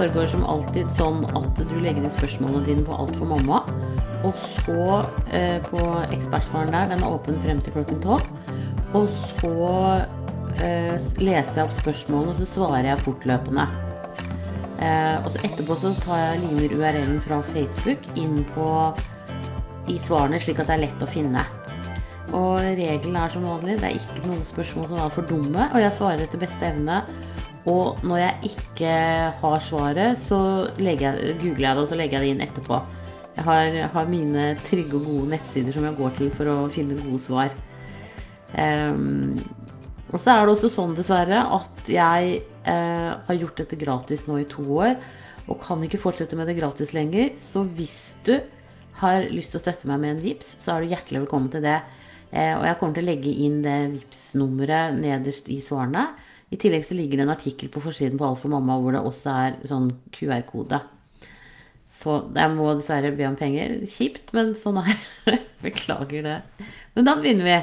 foregår som alltid sånn at du legger inn spørsmålene dine på Alt for mamma. Og så eh, på ekspertsvaren der, den er åpen frem til klokken tolv. Og så eh, leser jeg opp spørsmålene, og så svarer jeg fortløpende. Eh, og så etterpå så tar jeg limer URL-en fra Facebook inn på i svarene, slik at det er lett å finne. Og regelen er som vanlig, det er ikke noen spørsmål som er for dumme, og jeg svarer etter beste evne. Og når jeg ikke har svaret, så jeg, googler jeg det, og så legger jeg det inn etterpå. Jeg har, har, mine trygge og gode nettsider som jeg går til for å finne gode svar. Um, og så er det også sånn, dessverre, at jeg uh, har gjort dette gratis nå i to år. Og kan ikke fortsette med det gratis lenger. Så hvis du har lyst til å støtte meg med en VIPS, så er du hjertelig velkommen til det. Uh, og jeg kommer til å legge inn det VIPS-nummeret nederst i svarene. I tillegg så ligger det en artikkel på forsiden på Alt for mamma hvor det også er sånn QR-kode. Så jeg må dessverre be om penger. Kjipt, men sånn er det. Beklager det. Men da begynner vi.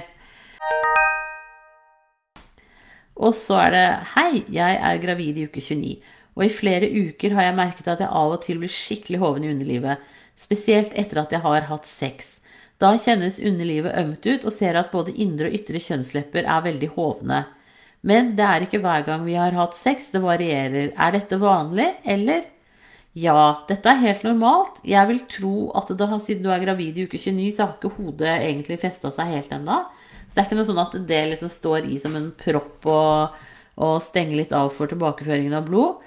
Og så er det Hei, jeg er gravid i uke 29. Og i flere uker har jeg merket at jeg av og til blir skikkelig hoven i underlivet. Spesielt etter at jeg har hatt sex. Da kjennes underlivet ømt ut, og ser at både indre og ytre kjønnslepper er veldig hovne. Men det er ikke hver gang vi har hatt sex, det varierer. Er dette vanlig, eller? Ja, dette er helt normalt. Jeg vil tro at det, siden du er gravid i uke 29, så har ikke hodet egentlig festa seg helt ennå. Så det er ikke noe sånn at det liksom står i som en propp og, og stenger litt av for tilbakeføringen av blod.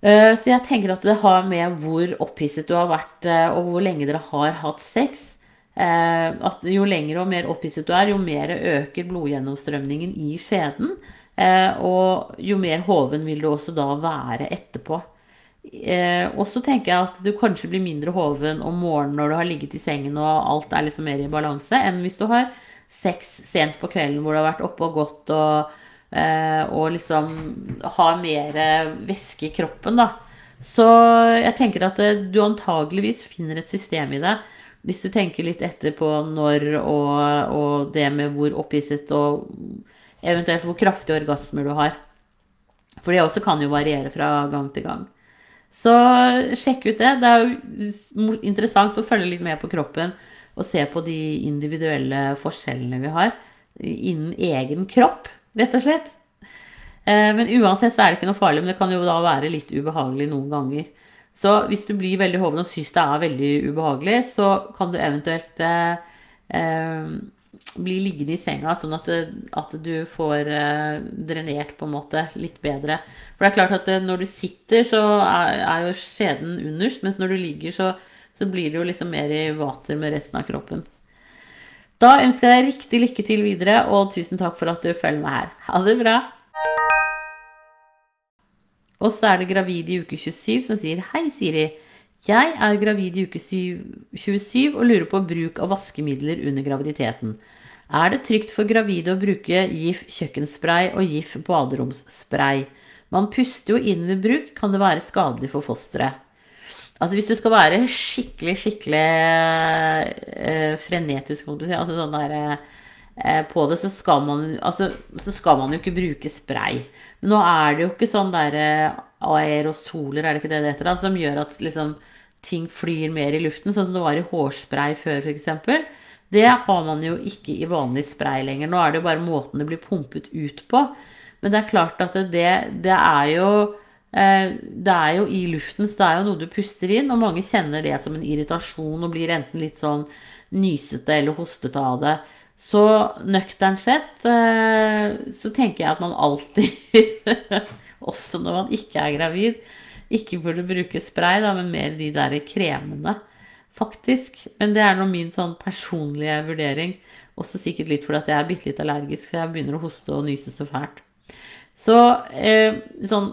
Eh, så jeg tenker at det har med hvor opphisset du har vært, eh, og hvor lenge dere har hatt sex. Eh, at jo lengre og mer opphisset du er, jo mer øker blodgjennomstrømningen i skjeden. Eh, og jo mer hoven vil du også da være etterpå. Eh, og så tenker jeg at du kanskje blir mindre hoven om morgenen når du har ligget i sengen og alt er liksom mer i balanse, enn hvis du har sex sent på kvelden hvor du har vært oppe og gått og, og liksom har mer væske i kroppen, da. Så jeg tenker at du antageligvis finner et system i det hvis du tenker litt etter på når og, og det med hvor opphisset og eventuelt hvor kraftige orgasmer du har. For det også kan jo variere fra gang til gang. Så sjekk ut det. Det er jo interessant å følge litt med på kroppen og se på de individuelle forskjellene vi har innen egen kropp, rett og slett. Eh, men uansett så er det ikke noe farlig, men det kan jo da være litt ubehagelig noen ganger. Så hvis du blir veldig hoven og syns det er veldig ubehagelig, så kan du eventuelt eh, eh, bli liggende i senga, sånn at, at du får eh, drenert på en måte litt bedre. For det er klart at eh, når du sitter, så er, er jo skjeden underst, mens når du ligger, så, så blir det jo liksom mer i vater med resten av kroppen. Da ønsker jeg deg riktig lykke til videre, og tusen takk for at du følger meg her. Ha det bra! Og så er det gravid i uke 27 som sier Hei, Siri. Jeg er gravid i uke 27 og lurer på bruk av vaskemidler under graviditeten. Er det trygt for gravide å bruke GIF kjøkkenspray og GIF baderomsspray? Man puster jo inn ved bruk, kan det være skadelig for fosteret? Altså hvis du skal være skikkelig, skikkelig eh, frenetisk, altså sånn der Eh, på det, så skal, man, altså, så skal man jo ikke bruke spray. Men nå er det jo ikke sånn derre eh, aerosoler, er det ikke det det heter, da, som gjør at liksom, ting flyr mer i luften, sånn som det var i hårspray før, f.eks. Det har man jo ikke i vanlig spray lenger. Nå er det jo bare måten det blir pumpet ut på. Men det er klart at det, det er jo eh, det er jo i luften, så det er jo noe du puster inn, og mange kjenner det som en irritasjon og blir enten litt sånn nysete eller hostete av det. Så nøkternt sett eh, så tenker jeg at man alltid, også når man ikke er gravid, ikke burde bruke spray, da, men mer de der kremene, faktisk. Men det er nå min sånn personlige vurdering. Også sikkert litt fordi jeg er bitte litt allergisk, så jeg begynner å hoste og nyse så fælt. Så eh, sånn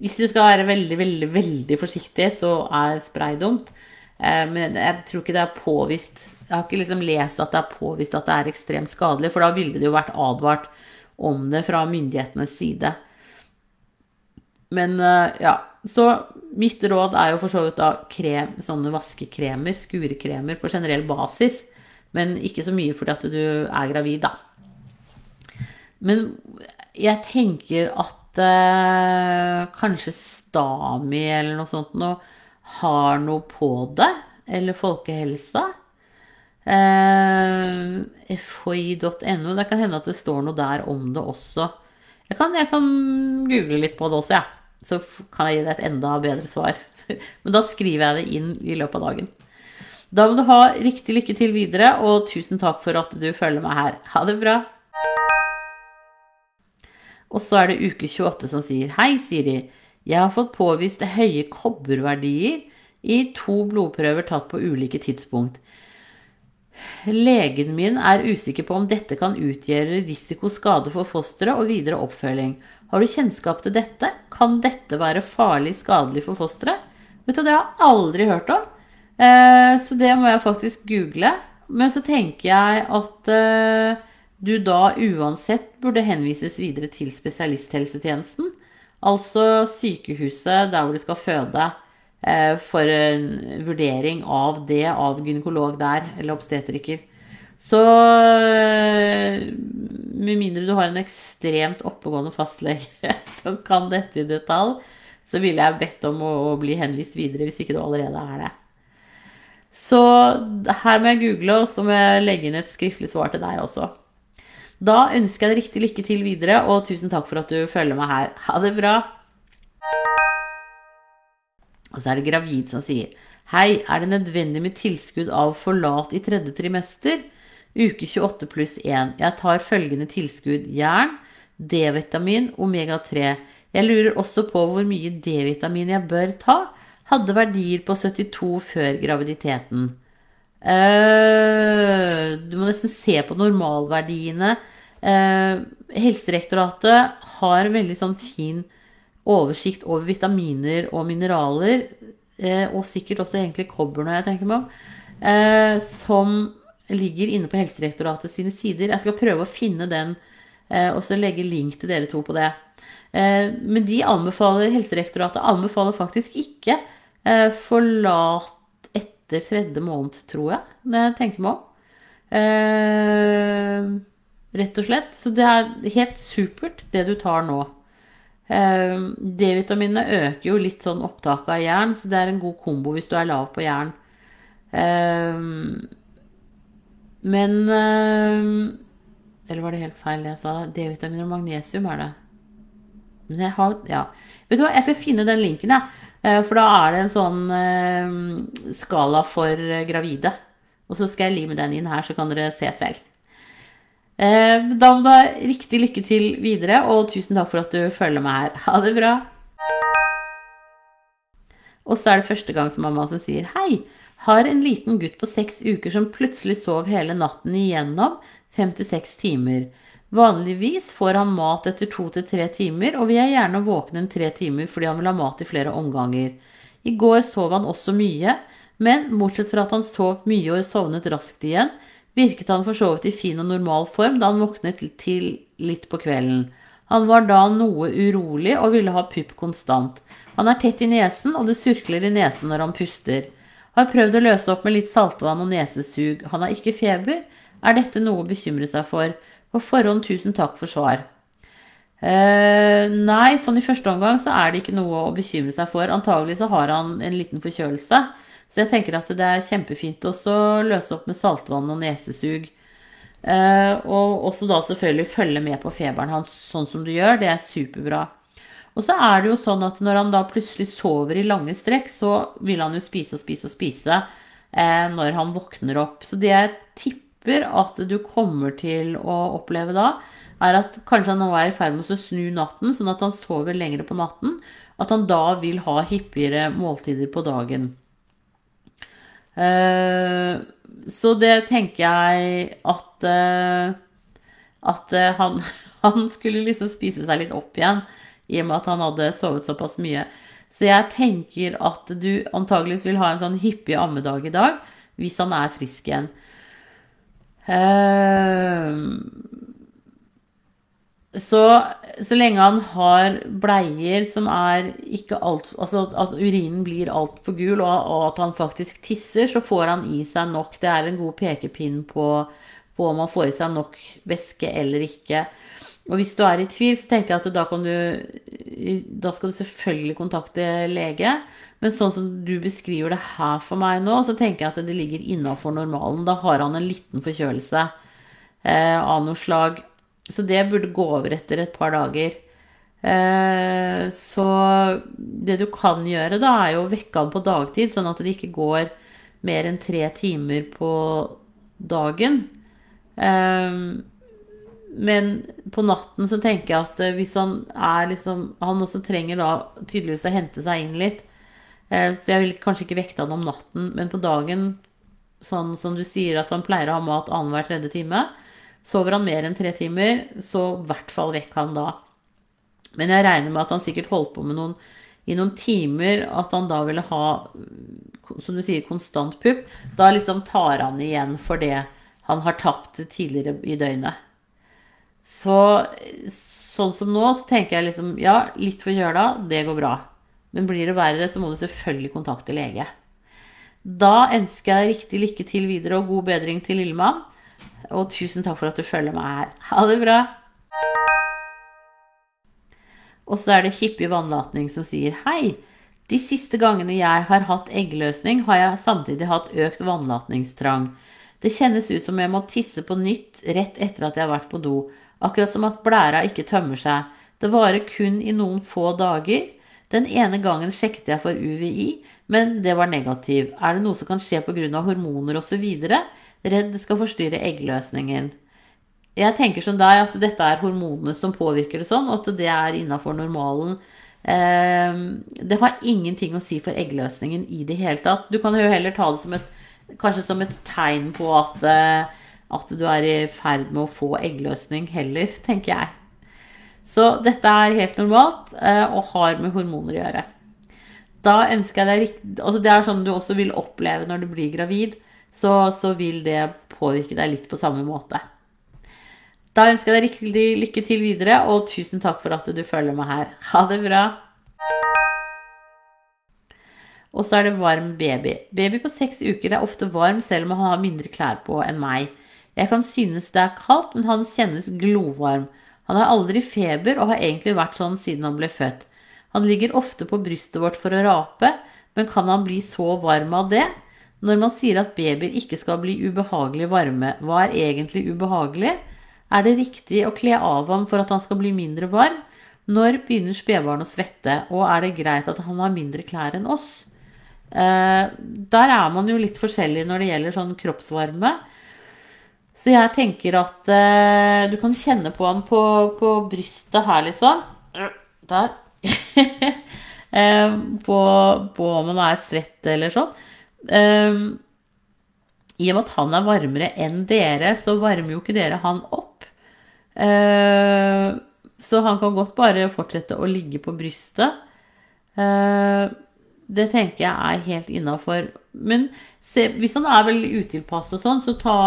Hvis du skal være veldig, veldig, veldig forsiktig, så er spray dumt. Eh, men jeg tror ikke det er påvist jeg har ikke liksom lest at det er påvist at det er ekstremt skadelig, for da ville det jo vært advart om det fra myndighetenes side. Men eh, ja, så mitt råd er jo for så vidt da krem, sånne vaskekremer, skurekremer, på generell basis. Men ikke så mye fordi at du er gravid, da. Men jeg tenker at eh, kanskje Stami eller noe sånt noe har noe på det. Eller Folkehelsa. Eh, FHI.no. Det kan hende at det står noe der om det også. Jeg kan, jeg kan google litt på det også, jeg. Ja. Så kan jeg gi deg et enda bedre svar. Men da skriver jeg det inn i løpet av dagen. Da må du ha riktig lykke til videre, og tusen takk for at du følger meg her. Ha det bra. Og så er det uke 28 som sier Hei, Siri. Jeg har fått påvist høye kobberverdier i to blodprøver tatt på ulike tidspunkt. Legen min er usikker på om dette kan utgjøre risikoskade for fosteret og videre oppfølging. Har du kjennskap til dette? Kan dette være farlig skadelig for fosteret? Vet du, Det har jeg aldri hørt om. Eh, så det må jeg faktisk google. Men så tenker jeg at eh, du da uansett burde henvises videre til spesialisthelsetjenesten. Altså sykehuset der hvor du skal føde. Eh, for en vurdering av det av gynekolog der, eller obstetriker. Så eh, med mindre du har en ekstremt oppegående fastlege som kan dette i detalj, så ville jeg bedt om å, bli henvist videre hvis ikke du allerede er det. Så her må jeg google, og så må jeg legge inn et skriftlig svar til deg også. Da ønsker jeg deg riktig lykke til videre, og tusen takk for at du følger meg her. Ha det bra! Og så er det gravid som sier Hei, er det nødvendig med tilskudd av forlat i tredje trimester? Uke 28 pluss 1. Jeg tar følgende tilskudd jern, D-vitamin, omega-3. Jeg lurer også på hvor mye D-vitamin jeg bør ta. Hadde verdier på 72 før graviditeten. Uh, du må nesten se på normalverdiene. Helserektoratet har en veldig sånn fin oversikt over vitaminer og mineraler, eh, og sikkert også egentlig kobber når jeg tenker meg om, eh, som ligger inne på Helsedirektoratet sine sider. Jeg skal prøve å finne den eh, og så legge link til dere to på det. Men de anbefaler, Helsedirektoratet anbefaler faktisk ikke forlat etter tredje måned, tror jeg, når jeg tenker meg om. Rett og slett. Så det er helt supert, det du tar nå. Ehm, D-vitaminene øker jo litt sånn opptaket av jern, så det er en god kombo hvis du er lav på jern. Ehm, men ehm, Eller var det helt feil det jeg sa? D-vitamin og magnesium er det. Men jeg har Ja. Vet du hva, jeg skal finne den linken, jeg. For da er det en sånn skala for gravide. Og så skal jeg lime den inn her, så kan dere se selv. Eh, da må du ha riktig lykke til videre, og tusen takk for at du følger meg her. Ha det bra. Og så er det første gang som mamma som sier hei. Har en liten gutt på seks uker som plutselig sov hele natten igjennom fem til seks timer. Vanligvis får han mat etter to til tre timer, og vi er gjerne våkne en tre timer fordi han vil ha mat i flere omganger. I går sov han også mye, men bortsett fra at han sov mye og sovnet raskt igjen, virket han for så vidt i fin og normal form da han våknet til litt på kvelden. Han var da noe urolig og ville ha pupp konstant. Han er tett i nesen, og det surkler i nesen når han puster. Har prøvd å løse opp med litt saltvann og nesesug. Han har ikke feber. Er dette noe å bekymre seg for? På forhånd tusen takk for svar. Eh, nei, sånn i første omgang så er det ikke noe å bekymre seg for. Antagelig så har han en liten forkjølelse. Så jeg tenker at det er kjempefint også å løse opp med saltvann og nesesug. Eh, og også da selvfølgelig følge med på feberen hans sånn som du gjør. Det er superbra. Og så er det jo sånn at når han da plutselig sover i lange strekk, så vil han jo spise og spise og spise eh, når han våkner opp. Så det jeg tipper at du kommer til å oppleve da, er at kanskje han nå er i ferd med å snu natten, sånn at han sover lengre på natten. At han da vil ha hyppigere måltider på dagen. Uh, så det tenker jeg at uh, At uh, han, han, skulle liksom spise seg litt opp igjen i og med at han hadde sovet såpass mye. Så jeg tenker at du antageligvis vil ha en sånn hyppig ammedag i dag hvis han er frisk igjen. Så, så lenge han har bleier som er ikke alt Altså at urinen blir altfor gul, og, og, at han faktisk tisser, så får han i seg nok. Det er en god pekepinn på, på om han får i seg nok væske eller ikke. Og hvis du er i tvil, så tenker jeg at da du Da skal du selvfølgelig kontakte lege. Men sånn som du beskriver det her for meg nå, så tenker jeg at det ligger innafor normalen. Da har han en liten forkjølelse eh, av noe slag. Så det burde gå over etter et par dager. Eh, så det du kan gjøre, da, er jo å vekke han på dagtid, sånn at det ikke går mer enn tre timer på dagen. Eh, men på natten så tenker jeg at eh, hvis han er liksom Han også trenger da tydeligvis å hente seg inn litt. Så jeg vil kanskje ikke vekte han om natten, men på dagen, sånn som du sier at han pleier å ha mat annenhver tredje time, sover han mer enn tre timer, så i hvert fall vekk han da. Men jeg regner med at han sikkert holdt på med noen i noen timer, at han da ville ha, som du sier, konstant pupp. Da liksom tar han igjen for det han har tapt tidligere i døgnet. Så sånn som nå, så tenker jeg liksom ja, litt forkjøla, det går bra. Men blir det verre, så må du selvfølgelig kontakte lege. Da ønsker jeg riktig lykke til videre og god bedring til lillemann. Og tusen takk for at du følger meg her. Ha det bra! Og så er det hyppig vannlatning som sier hei. De siste gangene jeg har hatt eggløsning, har jeg samtidig hatt økt vannlatningstrang. Det kjennes ut som jeg må tisse på nytt rett etter at jeg har vært på do. Akkurat som at blæra ikke tømmer seg. Det varer kun i noen få dager. Den ene gangen sjekket jeg for UVI, men det var negativ. Er det noe som kan skje pga. hormoner osv.? Redd skal forstyrre eggløsningen. Jeg tenker som deg at dette er hormonene som påvirker det sånn, og at det er innafor normalen. Ehm, det har ingenting å si for eggløsningen i det hele tatt. Du kan jo heller ta det som et, kanskje som et tegn på at eh, at du er i ferd med å få eggløsning heller, tenker jeg. Så dette er helt normalt eh, og har med hormoner å gjøre. Da ønsker jeg deg altså Det er sånn du også vil oppleve når du blir gravid. Så, så vil det påvirke deg litt på samme måte. Da ønsker jeg deg lykke til videre, og tusen takk for at du følger meg her. Ha det bra. Og så er det varm baby. Baby på seks uker er ofte varm selv om han har mindre klær på enn meg. Jeg kan synes det er kaldt, men han kjennes glovarm. Han har aldri feber og har egentlig vært sånn siden han ble født. Han ligger ofte på brystet vårt for å rape, men kan han bli så varm av det? Når man sier at babyer ikke skal bli ubehagelig varme, hva er egentlig ubehagelig? Er det riktig å kle av ham for at han skal bli mindre varm? Når begynner spedbarn å svette, og er det greit at han har mindre klær enn oss? Eh, der er man jo litt forskjellig når det gjelder sånn kroppsvarme. Så jeg tenker at eh, du kan kjenne på han på, på brystet her, liksom. Der. eh, på, på, om han er svett eller sånn. Um, I og med at han er varmere enn dere, så varmer jo ikke dere han opp. Uh, så han kan godt bare fortsette å ligge på brystet. Uh, det tenker jeg er helt innafor. Men se, hvis han er veldig utilpass og sånn, så ta,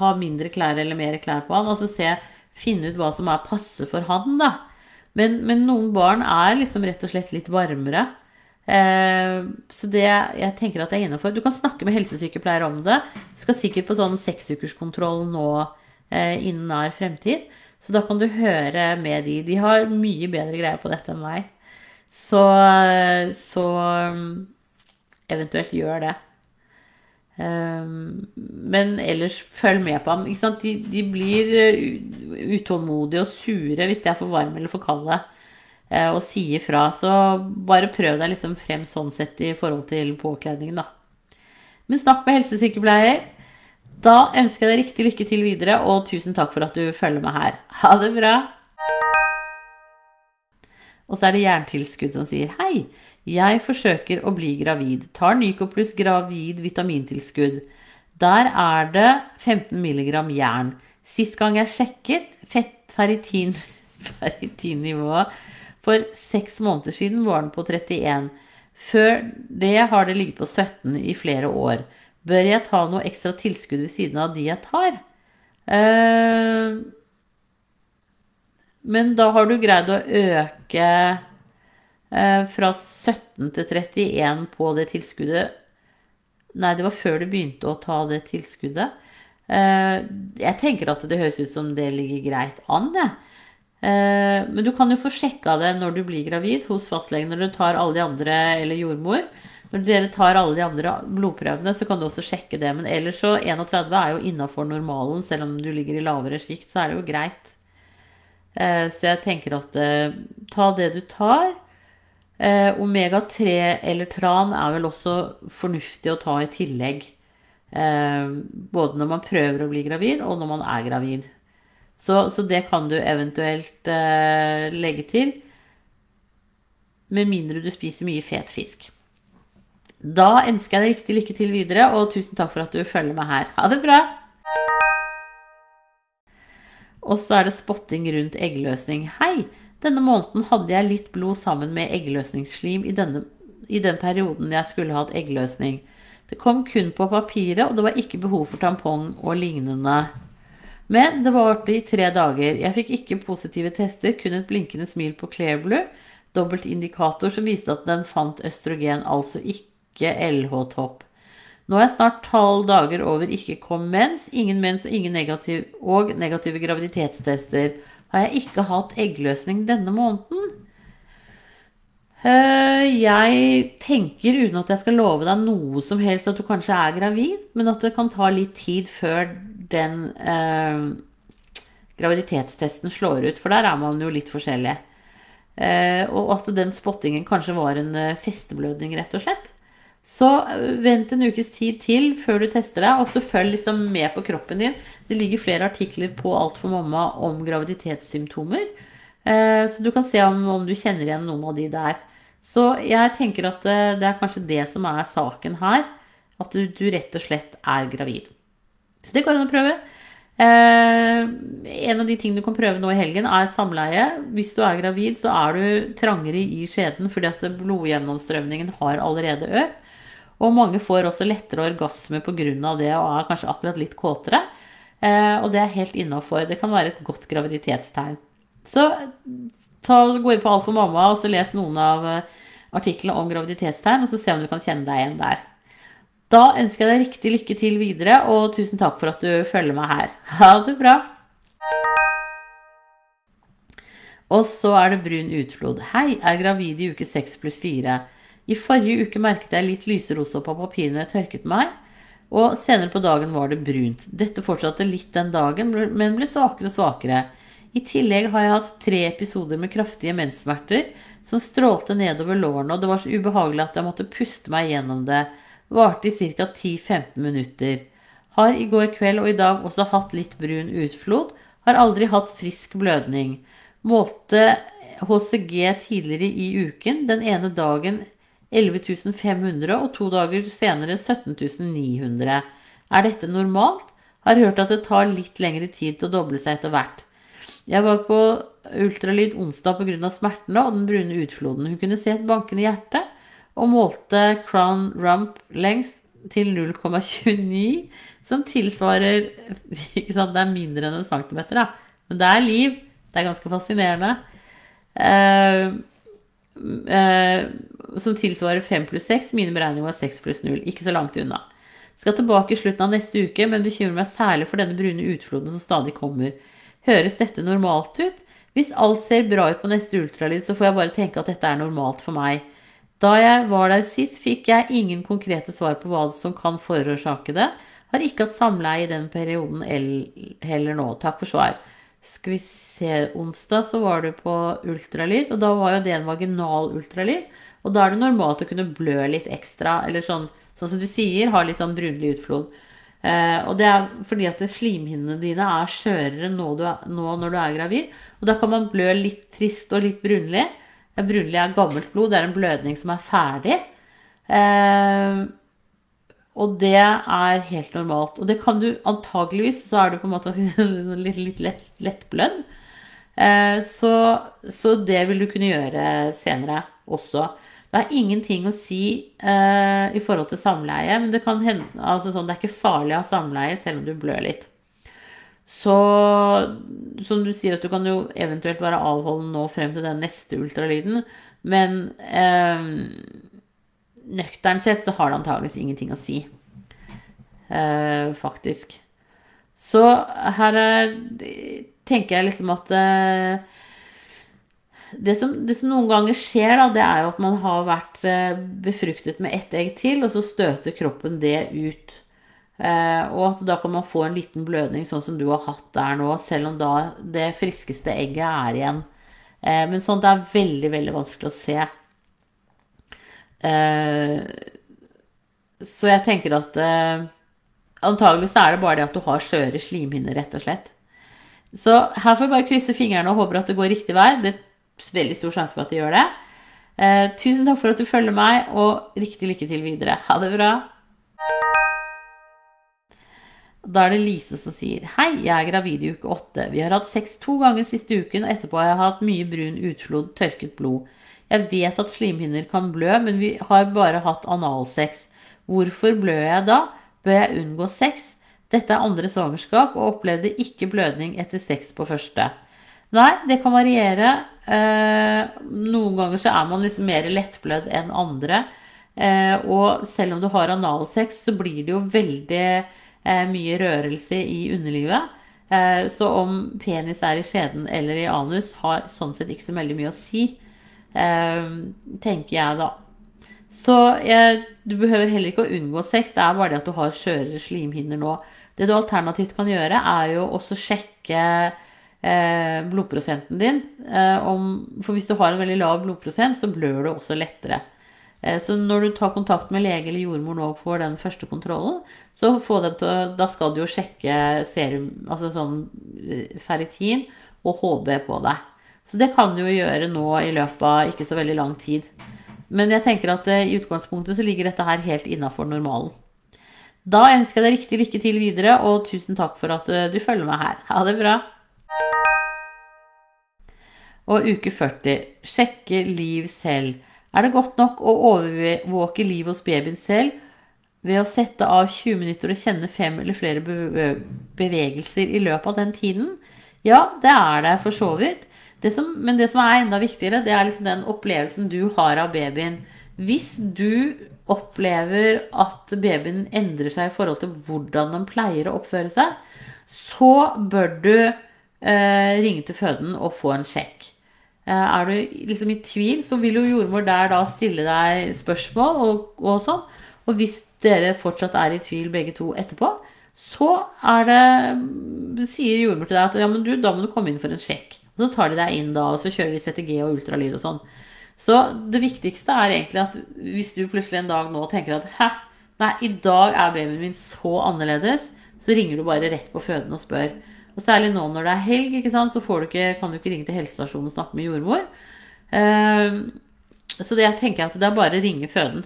ha mindre klær eller mer klær på han. Altså se, finne ut hva som er passe for han, da. Men, men noen barn er liksom rett og slett litt varmere. Eh, så det jeg tenker at jeg er innafor. Du kan snakke med helsesykepleier om det. Du skal sikkert på sånn seksukerskontroll nå eh, innen nær fremtid. Så da kan du høre med de. De har mye bedre greier på dette enn meg. Så, så eventuelt gjør det. Um, men ellers følg med på ham. De, de, blir utålmodige og sure hvis de er for varme eller for kalde og sier fra. Så bare prøv deg liksom frem sånn sett i forhold til påkledningen, da. Men snakk med helsesykepleier. Da ønsker jeg deg riktig lykke til videre, og tusen takk for at du følger med her. Ha det bra! Og så er det jerntilskudd som sier hei, jeg forsøker å bli gravid. Tar Nycoplus gravid vitamintilskudd. Der er det 15 mg jern. Sist gang jeg sjekket fettferritin, ferritinnivået for seks måneder siden, var den på 31. Før det har det ligget på 17 i flere år. Bør jeg ta noe ekstra tilskudd ved siden av de jeg tar? Uh, men da har du greid å øke eh, fra 17 til 31 på det tilskuddet. Nei, det var før du begynte å ta det tilskuddet. Eh, jeg tenker at det høres ut som det ligger greit an, jeg. Eh, men du kan jo få sjekka det når du blir gravid hos fastlegen, når du tar alle de andre, eller jordmor. Når dere tar alle de andre blodprøvene, så kan du også sjekke det. Men ellers så 31 er jo innafor normalen, selv om du ligger i lavere sjikt, så er det jo greit. Eh, så jeg tenker at eh, ta det du tar. Omega-3 eller tran er vel også fornuftig å ta i tillegg. Både når man prøver å bli gravid, og når man er gravid. Så, så det kan du eventuelt eh, legge til. Med mindre du spiser mye fet fisk. Da ønsker jeg deg riktig lykke til videre, og tusen takk for at du følger meg her. Ha det bra! Og så er det spotting rundt eggløsning. Hei! Denne måneden hadde jeg litt blod sammen med eggløsningsslim i, denne, i den perioden jeg skulle hatt eggløsning. Det kom kun på papiret, og det var ikke behov for tampong og lignende. Men det varte i tre dager. Jeg fikk ikke positive tester, kun et blinkende smil på Clearblue, dobbeltindikator som viste at den fant østrogen, altså ikke LH-topp. Nå er jeg snart tolv dager over ikke kom mens, ingen mens og ingen negativ, og negative graviditetstester. Har jeg ikke hatt eggløsning denne måneden? Eh, jeg tenker, uten at jeg skal love deg noe som helst, at du kanskje er gravid, men at det kan ta litt tid før den eh, graviditetstesten slår ut, for der er man jo litt forskjellig. Eh, og at den spottingen kanskje var en eh, festeblødning, rett og slett. Så eh, vent en ukes tid til før du tester deg, og så følg liksom med på kroppen din. Det ligger flere artikler på Alt for mamma om graviditetssymptomer. Så du kan se om, om, du kjenner igjen noen av de der. Så jeg tenker at eh, det er kanskje det som er saken her. At du, du rett og slett er gravid. Så det går an å prøve. Eh, en av de tingene du kan prøve nå i helgen, er samleie. Hvis du er gravid, så er du trangere i skjeden fordi at blodgjennomstrømningen har allerede økt. Og mange får også lettere orgasme pga. det og er kanskje akkurat litt kåtere. Eh, og det er helt innafor. Det kan være et godt graviditetstegn. Så ta, gå inn på Alt for mamma og så les noen av eh, artiklene om graviditetstegn, og så se om du kan kjenne deg igjen der. Da ønsker jeg deg riktig lykke til videre, og tusen takk for at du følger meg her. Ha det bra! Og så er det brun utflod. Hei, er gravid i uke 6 pluss 4. I forrige uke merket jeg litt lyserosa på papirene jeg tørket meg, og senere på dagen var det brunt. Dette fortsatte litt den dagen, men ble svakere og svakere. I tillegg har jeg hatt tre episoder med kraftige menssmerter som strålte nedover lårene, og det var så ubehagelig at jeg måtte puste meg gjennom det. Varte i ca. 10-15 minutter. Har i går kveld og i dag også hatt litt brun utflod. Har aldri hatt frisk blødning. Målte HCG tidligere i uken. Den ene dagen 11.500 og to dager senere 17.900. Er dette normalt? Har hørt at det tar litt lengre tid til å doble seg etter hvert. Jeg var på ultralyd onsdag pga. smertene og den brune utfloden. Hun kunne se et bankende hjerte og målte crown rump lengst til 0,29, som tilsvarer Ikke sant, det er mindre enn en centimeter, da. Men det er liv. Det er ganske fascinerende. Uh, uh, som tilsvarer 5 pluss 6. Mine beregninger var 6 pluss 0. Ikke så langt unna. Skal tilbake i slutten av neste uke, men bekymrer meg særlig for denne brune utfloden som stadig kommer. Høres dette normalt ut? Hvis alt ser bra ut på neste ultralyd, så får jeg bare tenke at dette er normalt for meg. Da jeg var der sist, fikk jeg ingen konkrete svar på hva som kan forårsake det. Har ikke hatt samleie i den perioden heller nå. Takk for svar. Skal vi se, onsdag så var du på ultralyd, og da var jo det en vaginal ultralyd. Og da er det normalt å kunne blø litt ekstra, eller sånn, sånn som du sier, ha litt sånn brunlig utflod. Eh, og det er fordi at slimhinnene dine er skjørere nå, nå, når du er gravid. Og da kan man blø litt trist og litt brunlig. Brunlig er gammelt blod. Det er en blødning som er ferdig. Eh, og det er helt normalt. Og det kan du antageligvis Så er du på en måte litt, litt lett, lettblødd. Eh, så, så, det vil du kunne gjøre senere også. Det har ingenting å si uh, i forhold til samleie, men det hende altså sånn, det er ikke farlig å ha samleie selv om du blør litt. Så som du sier, at du kan jo eventuelt være avholden nå frem til den neste ultralyden. Men uh, nøkternt sett så har det antageligvis ingenting å si. Uh, faktisk. Så her er, tenker jeg liksom at det som, det som noen ganger skjer, da, det er jo at man har vært eh, befruktet med ett egg til, og så støter kroppen det ut. Eh, og at da kan man få en liten blødning, sånn som du har hatt der nå, selv om da det friskeste egget er igjen. Eh, men sånt er veldig, veldig vanskelig å se. Eh, så jeg tenker at eh, antagelig så er det bare det at du har skjøre slimhinner, rett og slett. Så her får vi bare krysse fingrene og håper at det går riktig vei. Det veldig stor sjanse for at de gjør det. Eh, tusen takk for at du følger meg, og riktig lykke til videre. Ha det bra. Da er det Lise som sier Hei, jeg er gravid i uke åtte. Vi har hatt sex to ganger siste uken, og etterpå har jeg hatt mye brun utflod, tørket blod. Jeg vet at slimhinner kan blø, men vi har bare hatt analsex. Hvorfor blør jeg da? Bør jeg unngå sex? Dette er andre svangerskap, og opplevde ikke blødning etter sex på første. Nei, det kan variere. Eh, noen ganger så er man liksom mer lettblødd enn andre. Eh, og selv om du har analsex, så blir det jo veldig eh, mye rørelse i underlivet. Så om penis er i skjeden eller i anus, har sånn sett ikke så veldig mye å si, tenker jeg da. Så du behøver heller ikke å unngå sex, det er bare det at du har skjørere slimhinner nå. Det du alternativt kan gjøre, er jo også sjekke blodprosenten din. Eh, for hvis du har en veldig lav blodprosent, så blør du også lettere. Eh, så når du tar kontakt med lege eller jordmor nå for den første kontrollen, så til, da skal du jo sjekke serum, altså sånn eh, ferritin og HB på deg. Så det kan du jo gjøre nå i løpet av ikke så veldig lang tid. Men jeg tenker at eh, i utgangspunktet så ligger dette her helt innafor normalen. Da ønsker jeg deg riktig lykke til videre, og tusen takk for at eh, du følger meg her. Ha det bra. Og uke 40. Sjekke liv selv. Er det godt nok å overvåke livet hos babyen selv ved å sette av 20 minutter og kjenne fem eller flere bevegelser i løpet av den tiden? Ja, det er det for så vidt. Det som, men det som er enda viktigere, det er liksom den opplevelsen du har av babyen. Hvis du opplever at babyen endrer seg i forhold til hvordan den pleier å oppføre seg, så bør du eh, ringe til føden og få en sjekk. Eh, er du liksom i tvil, så vil jo jordmor der da stille deg spørsmål og, og sånn. Og hvis dere fortsatt er i tvil begge to etterpå, så er det sier jordmor til deg at ja, men du, da må du komme inn for en sjekk. Og så tar de deg inn da, og så kjører de CTG og ultralyd og sånn. Så det viktigste er egentlig at hvis du plutselig en dag nå tenker at hæ, nei, i dag er babyen min så annerledes, så ringer du bare rett på føden og spør. Og særlig nå når det er helg, ikke sant, så du ikke, kan du ikke ringe til helsestasjonen og snakke med jordmor. Uh, så det jeg tenker at det er bare å ringe føden.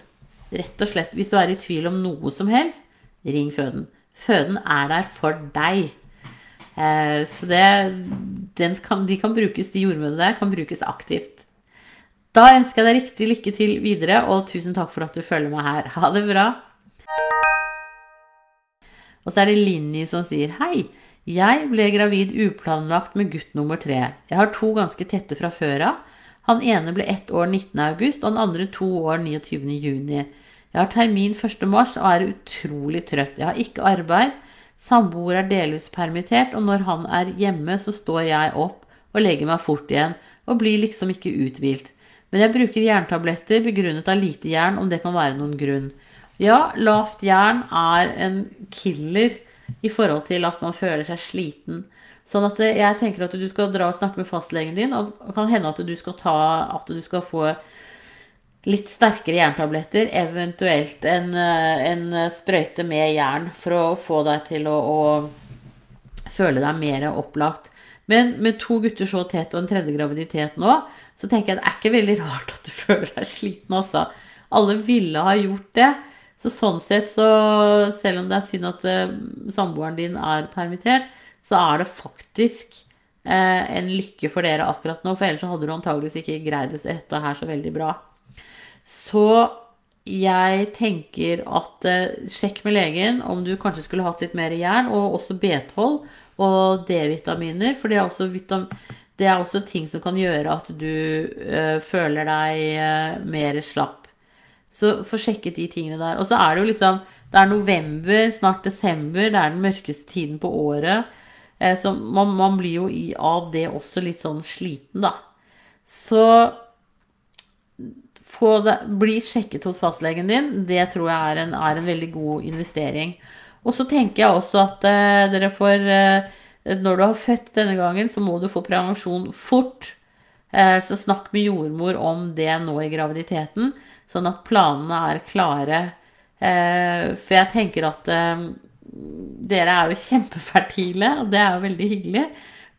Rett og slett. Hvis du er i tvil om noe som helst, ring føden. Føden er der for deg. Uh, så det, kan, de kan brukes, de jordmødrene der kan brukes aktivt. Da ønsker jeg deg riktig lykke til videre, og tusen takk for at du følger meg her. Ha det bra. Og så er det Linni som sier hei. Jeg ble gravid uplanlagt med gutt nummer tre. Jeg har to ganske tette fra før av. Han ene ble ett år 19. august, og den andre to år 29. juni. Jeg har termin 1. mars og er utrolig trøtt. Jeg har ikke arbeid. Samboer er delvis permittert, og når han er hjemme, så står jeg opp og legger meg fort igjen og blir liksom ikke uthvilt. Men jeg bruker jerntabletter begrunnet av lite jern, om det kan være noen grunn. Ja, lavt jern er en killer i forhold til at man føler seg sliten. Sånn at jeg tenker at du skal dra og snakke med fastlegen din, og det kan hende at du skal, ta, at du skal få litt sterkere jerntabletter, eventuelt en, en, sprøyte med jern, for å få deg til å, å føle deg mer opplagt. Men med to gutter så tett og en tredje graviditet nå, så tenker jeg det er ikke veldig rart at du føler deg sliten, altså. Alle ville ha gjort det. Så sånn sett, så selv om det er synd at uh, samboeren din er permittert, så er det faktisk uh, en lykke for dere akkurat nå. For ellers hadde du antageligvis ikke greid dette her så veldig bra. Så jeg tenker at uh, sjekk med legen om du kanskje skulle hatt litt mer jern, og også B12 og D-vitaminer. For det er også vitaminer det er også ting som kan gjøre at du uh, føler deg uh, mer slapp. Så få sjekket de tingene der. Og så er det jo liksom Det er november, snart desember. Det er den mørkeste tiden på året. Uh, så man, man, blir jo i, av det også litt sånn sliten, da. Så få det, bli sjekket hos fastlegen din. Det tror jeg er en, er en veldig god investering. Og så tenker jeg også at eh, dere får eh, Når du har født denne gangen, så må du få prevensjon fort. Eh, så snakk med jordmor om det nå i graviditeten, sånn at planene er klare. Eh, for jeg tenker at eh, dere er jo kjempefertile, og det er jo veldig hyggelig.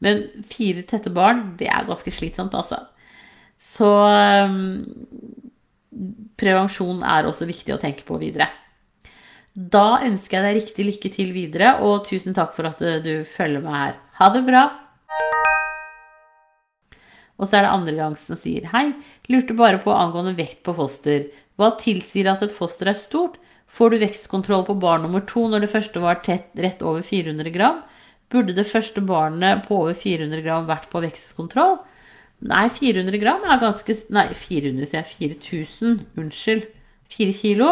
Men fire tette barn, det er ganske slitsomt, altså. Så prevensjon er også viktig å tenke på videre. Da ønsker jeg deg riktig lykke til videre, og tusen takk for at du følger med her. Ha det bra! Og så er det andre gang som sier hei, lurte bare på angående vekt på foster. Hva tilsier at et foster er stort? Får du vekstkontroll på barn nummer to når det første var tett, rett over 400 gram? Burde det første barnet på over 400 gram vært på vekstkontroll? Nei, 400 gram er ganske Nei, 400 sier jeg. 4000. Unnskyld. 4 kilo.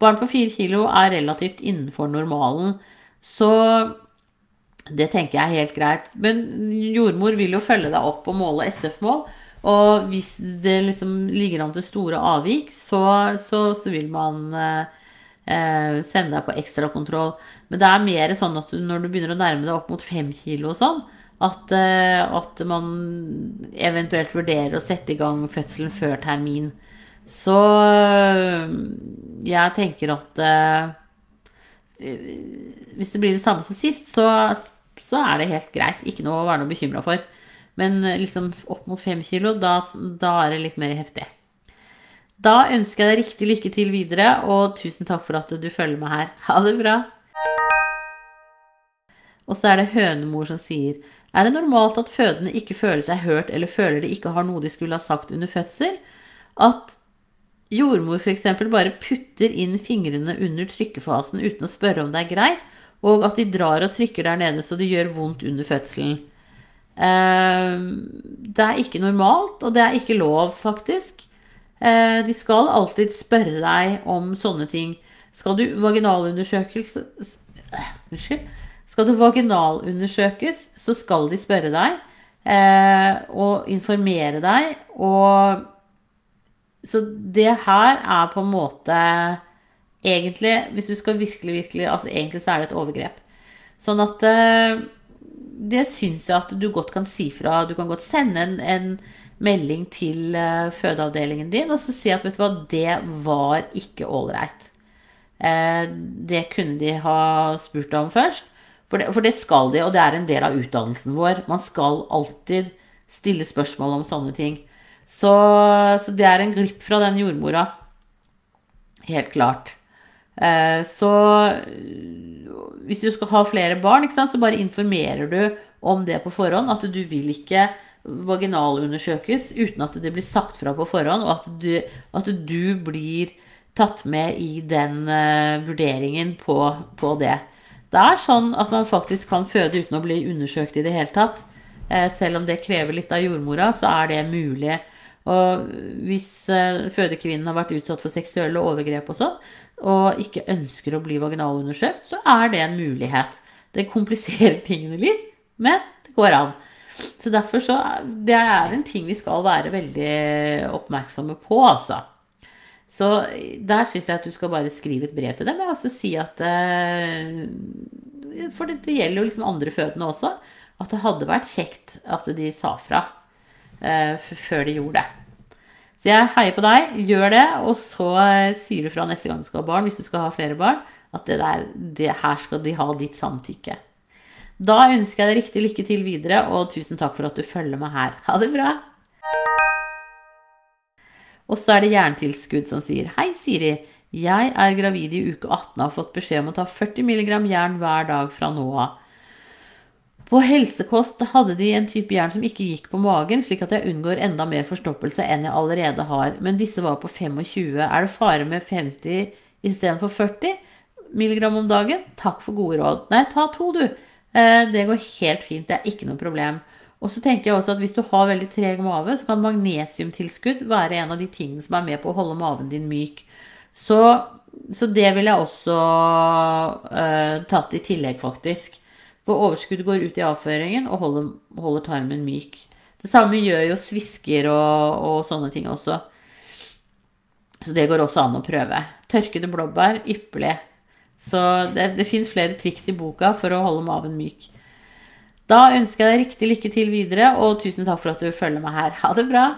Barn på 4 kilo er relativt innenfor normalen. Så det tenker jeg er helt greit. Men jordmor vil jo følge deg opp og måle SF-mål. Og hvis det liksom ligger an til store avvik, så, så, så vil man eh, sende deg på ekstrakontroll. Men det er mer sånn at du, når du begynner å nærme deg opp mot fem kilo og sånn, at, eh, at man eventuelt vurderer å sette i gang fødselen før termin. Så jeg tenker at eh, hvis det blir det samme som sist, så, så, er det helt greit. Ikke noe å være noe bekymra for. Men øh, liksom opp mot fem kilo, da, da, er det litt mer heftig. Da ønsker jeg deg riktig lykke til videre, og tusen takk for at du følger med her. Ha det bra! Og så er det hønemor som sier Er det normalt at fødende ikke føler seg hørt eller føler de ikke har noe de skulle ha sagt under fødsel? At jordmor f.eks. bare putter inn fingrene under trykkefasen uten å spørre om det er greit, og at de drar og trykker der nede så det gjør vondt under fødselen. Ehm, det er ikke normalt, og det er ikke lov, faktisk. Eh, de skal alltid spørre deg om sånne ting. Skal du vaginalundersøkelse. Skal du vaginalundersøkes, så skal de spørre deg eh, og informere deg og så det her er på en måte egentlig Hvis du skal virkelig, virkelig altså Egentlig så er det et overgrep. Sånn at eh, det syns jeg at du godt kan si fra. Du kan godt sende en, en melding til uh, fødeavdelingen din og så si at vet du hva, det var ikke ålreit. Uh, det kunne de ha spurt om først. For det, for det, skal de, og det er en del av utdannelsen vår. Man skal alltid stille spørsmål om sånne ting. Så, så, det er en glipp fra den jordmora. Helt klart. Eh, så hvis du skal ha flere barn, så bare informerer du om det på forhånd. At du vil ikke vaginalundersøkes uten at det blir sagt fra på forhånd, og at du, at du blir tatt med i den uh, vurderingen på, på, det. Det er sånn at man faktisk kan føde uten å bli undersøkt i det hele tatt. Uh, selv om det krever litt av jordmora, så er det mulig og hvis eh, fødekvinnen har vært utsatt for seksuelle overgrep og sånn, og ikke ønsker å bli vaginalundersøkt, så er det en mulighet. Det kompliserer tingene litt, men det går an. Så derfor så Det er en ting vi skal være veldig oppmerksomme på, altså. Så der syns jeg at du skal bare skrive et brev til dem og også si at eh, For det, gjelder jo liksom andre fødende også. At det hadde vært kjekt at de sa fra uh, før de gjorde det. Så jeg heier på deg, gjør det, og så uh, sier du fra neste gang du skal ha barn, hvis du skal ha flere barn, at det der, det her skal de ha ditt samtykke. Da ønsker jeg deg riktig lykke til videre, og tusen takk for at du følger meg her. Ha det bra! Og så er det jerntilskudd som sier Hei, Siri. Jeg er gravid i uke 18 og har fått beskjed om å ta 40 mg jern hver dag fra nå av. På helsekost hadde de en type jern som ikke gikk på magen, slik at jeg unngår enda mer forstoppelse enn jeg allerede har. Men disse var på 25. Er det fare med 50 istedenfor 40 milligram om dagen? Takk for gode råd. Nei, ta to, du. Eh, det går helt fint. Det er ikke noe problem. Og så tenker jeg også at hvis du har veldig treg mage, så kan magnesiumtilskudd være en av de tingene som er med på å holde maven din myk. Så, så det ville jeg også uh, tatt i tillegg, faktisk. For overskuddet går ut i avføringen og holder, holder tarmen myk. Det samme gjør jo svisker og, og sånne ting også. Så det går også an å prøve. Tørkede blåbær, ypperlig. Så det, det fins flere triks i boka for å holde maven myk. Da ønsker jeg deg riktig lykke til videre, og tusen takk for at du følger meg her. Ha det bra!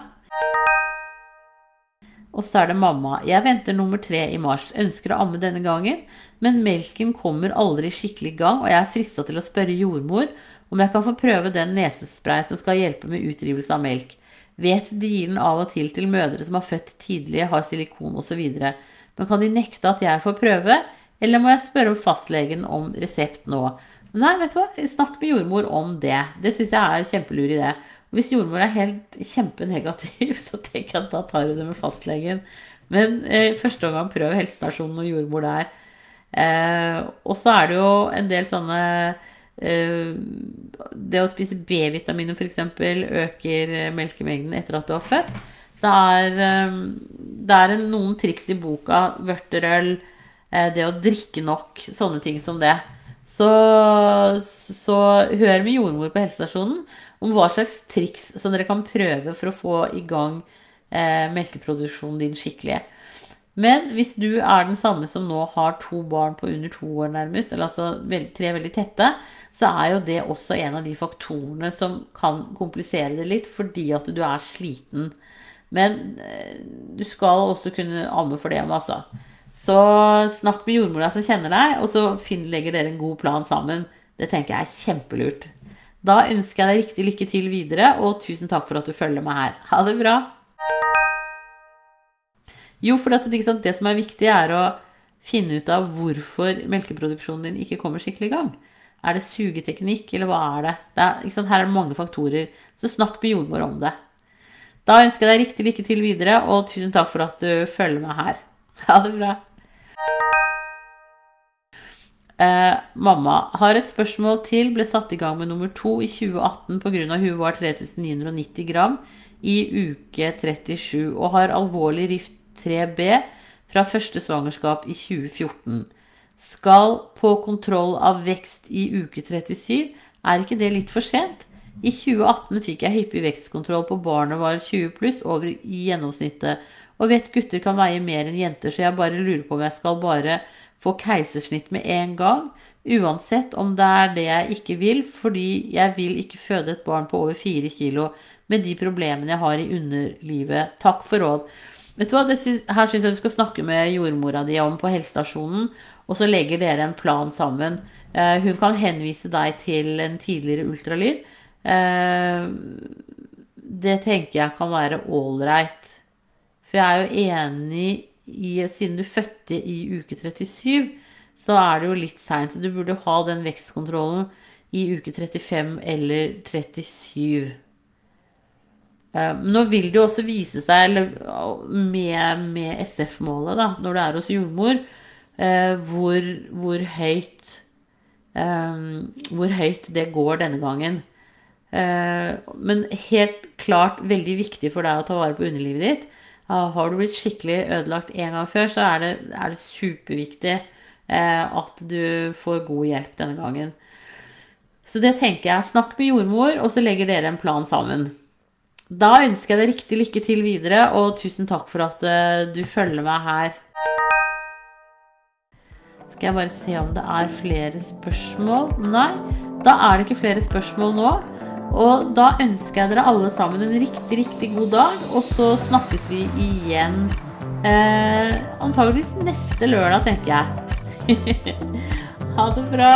Og så er det mamma. Jeg venter nummer tre i mars. Ønsker å amme denne gangen, men melken kommer aldri skikkelig i gang, og jeg er frista til å spørre jordmor om jeg kan få prøve den nesespray som skal hjelpe med utrivelse av melk. Vet de gir den av og til til mødre som har født tidlig, har silikon osv. Men kan de nekte at jeg får prøve, eller må jeg spørre om fastlegen om resept nå? Nei, vet du hva, snakk med jordmor om det. Det syns jeg er kjempelur idé. Hvis jordmor er helt kjempenegativ, så tenker jeg at da tar hun det med fastlegen. Men eh, første omgang prøv helsestasjonen og jordmor der. Eh, og så er det jo en del sånne eh, Det å spise B-vitaminer f.eks. øker melkemengden etter at du har født. Det er, eh, det er en, noen triks i boka. Vørterøl, eh, det å drikke nok, sånne ting som det. Så, så hør med jordmor på helsestasjonen om hva slags triks som dere kan prøve for å få i gang eh, melkeproduksjonen din skikkelig. Men hvis du er den samme som nå har to barn på under to år nærmest, eller altså tre veldig tette, så er jo det også en av de faktorene som kan komplisere det litt, fordi at du er sliten. Men eh, du skal også kunne amme for det, altså. Så snakk med jordmora som kjenner deg, og så legger dere en god plan sammen. Det tenker jeg er kjempelurt. Da ønsker jeg deg riktig lykke til videre, og tusen takk for at du følger meg her. Ha det bra! Jo, for det, det som er viktig, er å finne ut av hvorfor melkeproduksjonen din ikke kommer skikkelig i gang. Er det sugeteknikk, eller hva er det? det er, Her er det mange faktorer. Så snakk med jordmor om det. Da ønsker jeg deg riktig lykke til videre, og tusen takk for at du følger meg her. Ha det bra. Eh, mamma har et spørsmål til. Ble satt i gang med nummer to i 2018 pga. hun var 3990 gram i uke 37 og har alvorlig rift 3B fra første svangerskap i 2014. Skal på kontroll av vekst i uke 37. Er ikke det litt for sent? I 2018 fikk jeg hyppig vekstkontroll på barnet var 20 pluss over i gjennomsnittet. Og vet gutter kan veie mer enn jenter, så jeg bare lurer på om jeg skal bare få keisersnitt med en gang. Uansett om det er det jeg ikke vil, fordi jeg vil ikke føde et barn på over fire kilo med de problemene jeg har i underlivet. Takk for råd. Vet du hva, synes, Her syns jeg du skal snakke med jordmora di om på helsestasjonen, og så legger dere en plan sammen. Eh, hun kan henvise deg til en tidligere ultralyd. Eh, det tenker jeg kan være ålreit. For jeg er jo enig i, siden du fødte i uke 37, så er det jo litt seint. Så du burde ha den vekstkontrollen i uke 35 eller 37. Eh, nå vil det jo også vise seg, med, med SF-målet, da, når det er hos jordmor, eh, hvor, hvor, høyt eh, hvor høyt det går denne gangen. Men helt klart veldig viktig for deg å ta vare på underlivet ditt. Har du blitt skikkelig ødelagt en gang før, så er det, er det superviktig eh, at du får god hjelp denne gangen. Så det tenker jeg. Snakk med jordmor, og så legger dere en plan sammen. Da ønsker jeg deg riktig lykke til videre, og tusen takk for at uh, du følger meg her. Skal jeg bare se om det er flere spørsmål? Nei, da er det ikke flere spørsmål nå. Og da ønsker jeg dere alle sammen en riktig, riktig god dag, og så snakkes vi igjen eh, antageligvis neste lørdag, tenker jeg. ha det bra.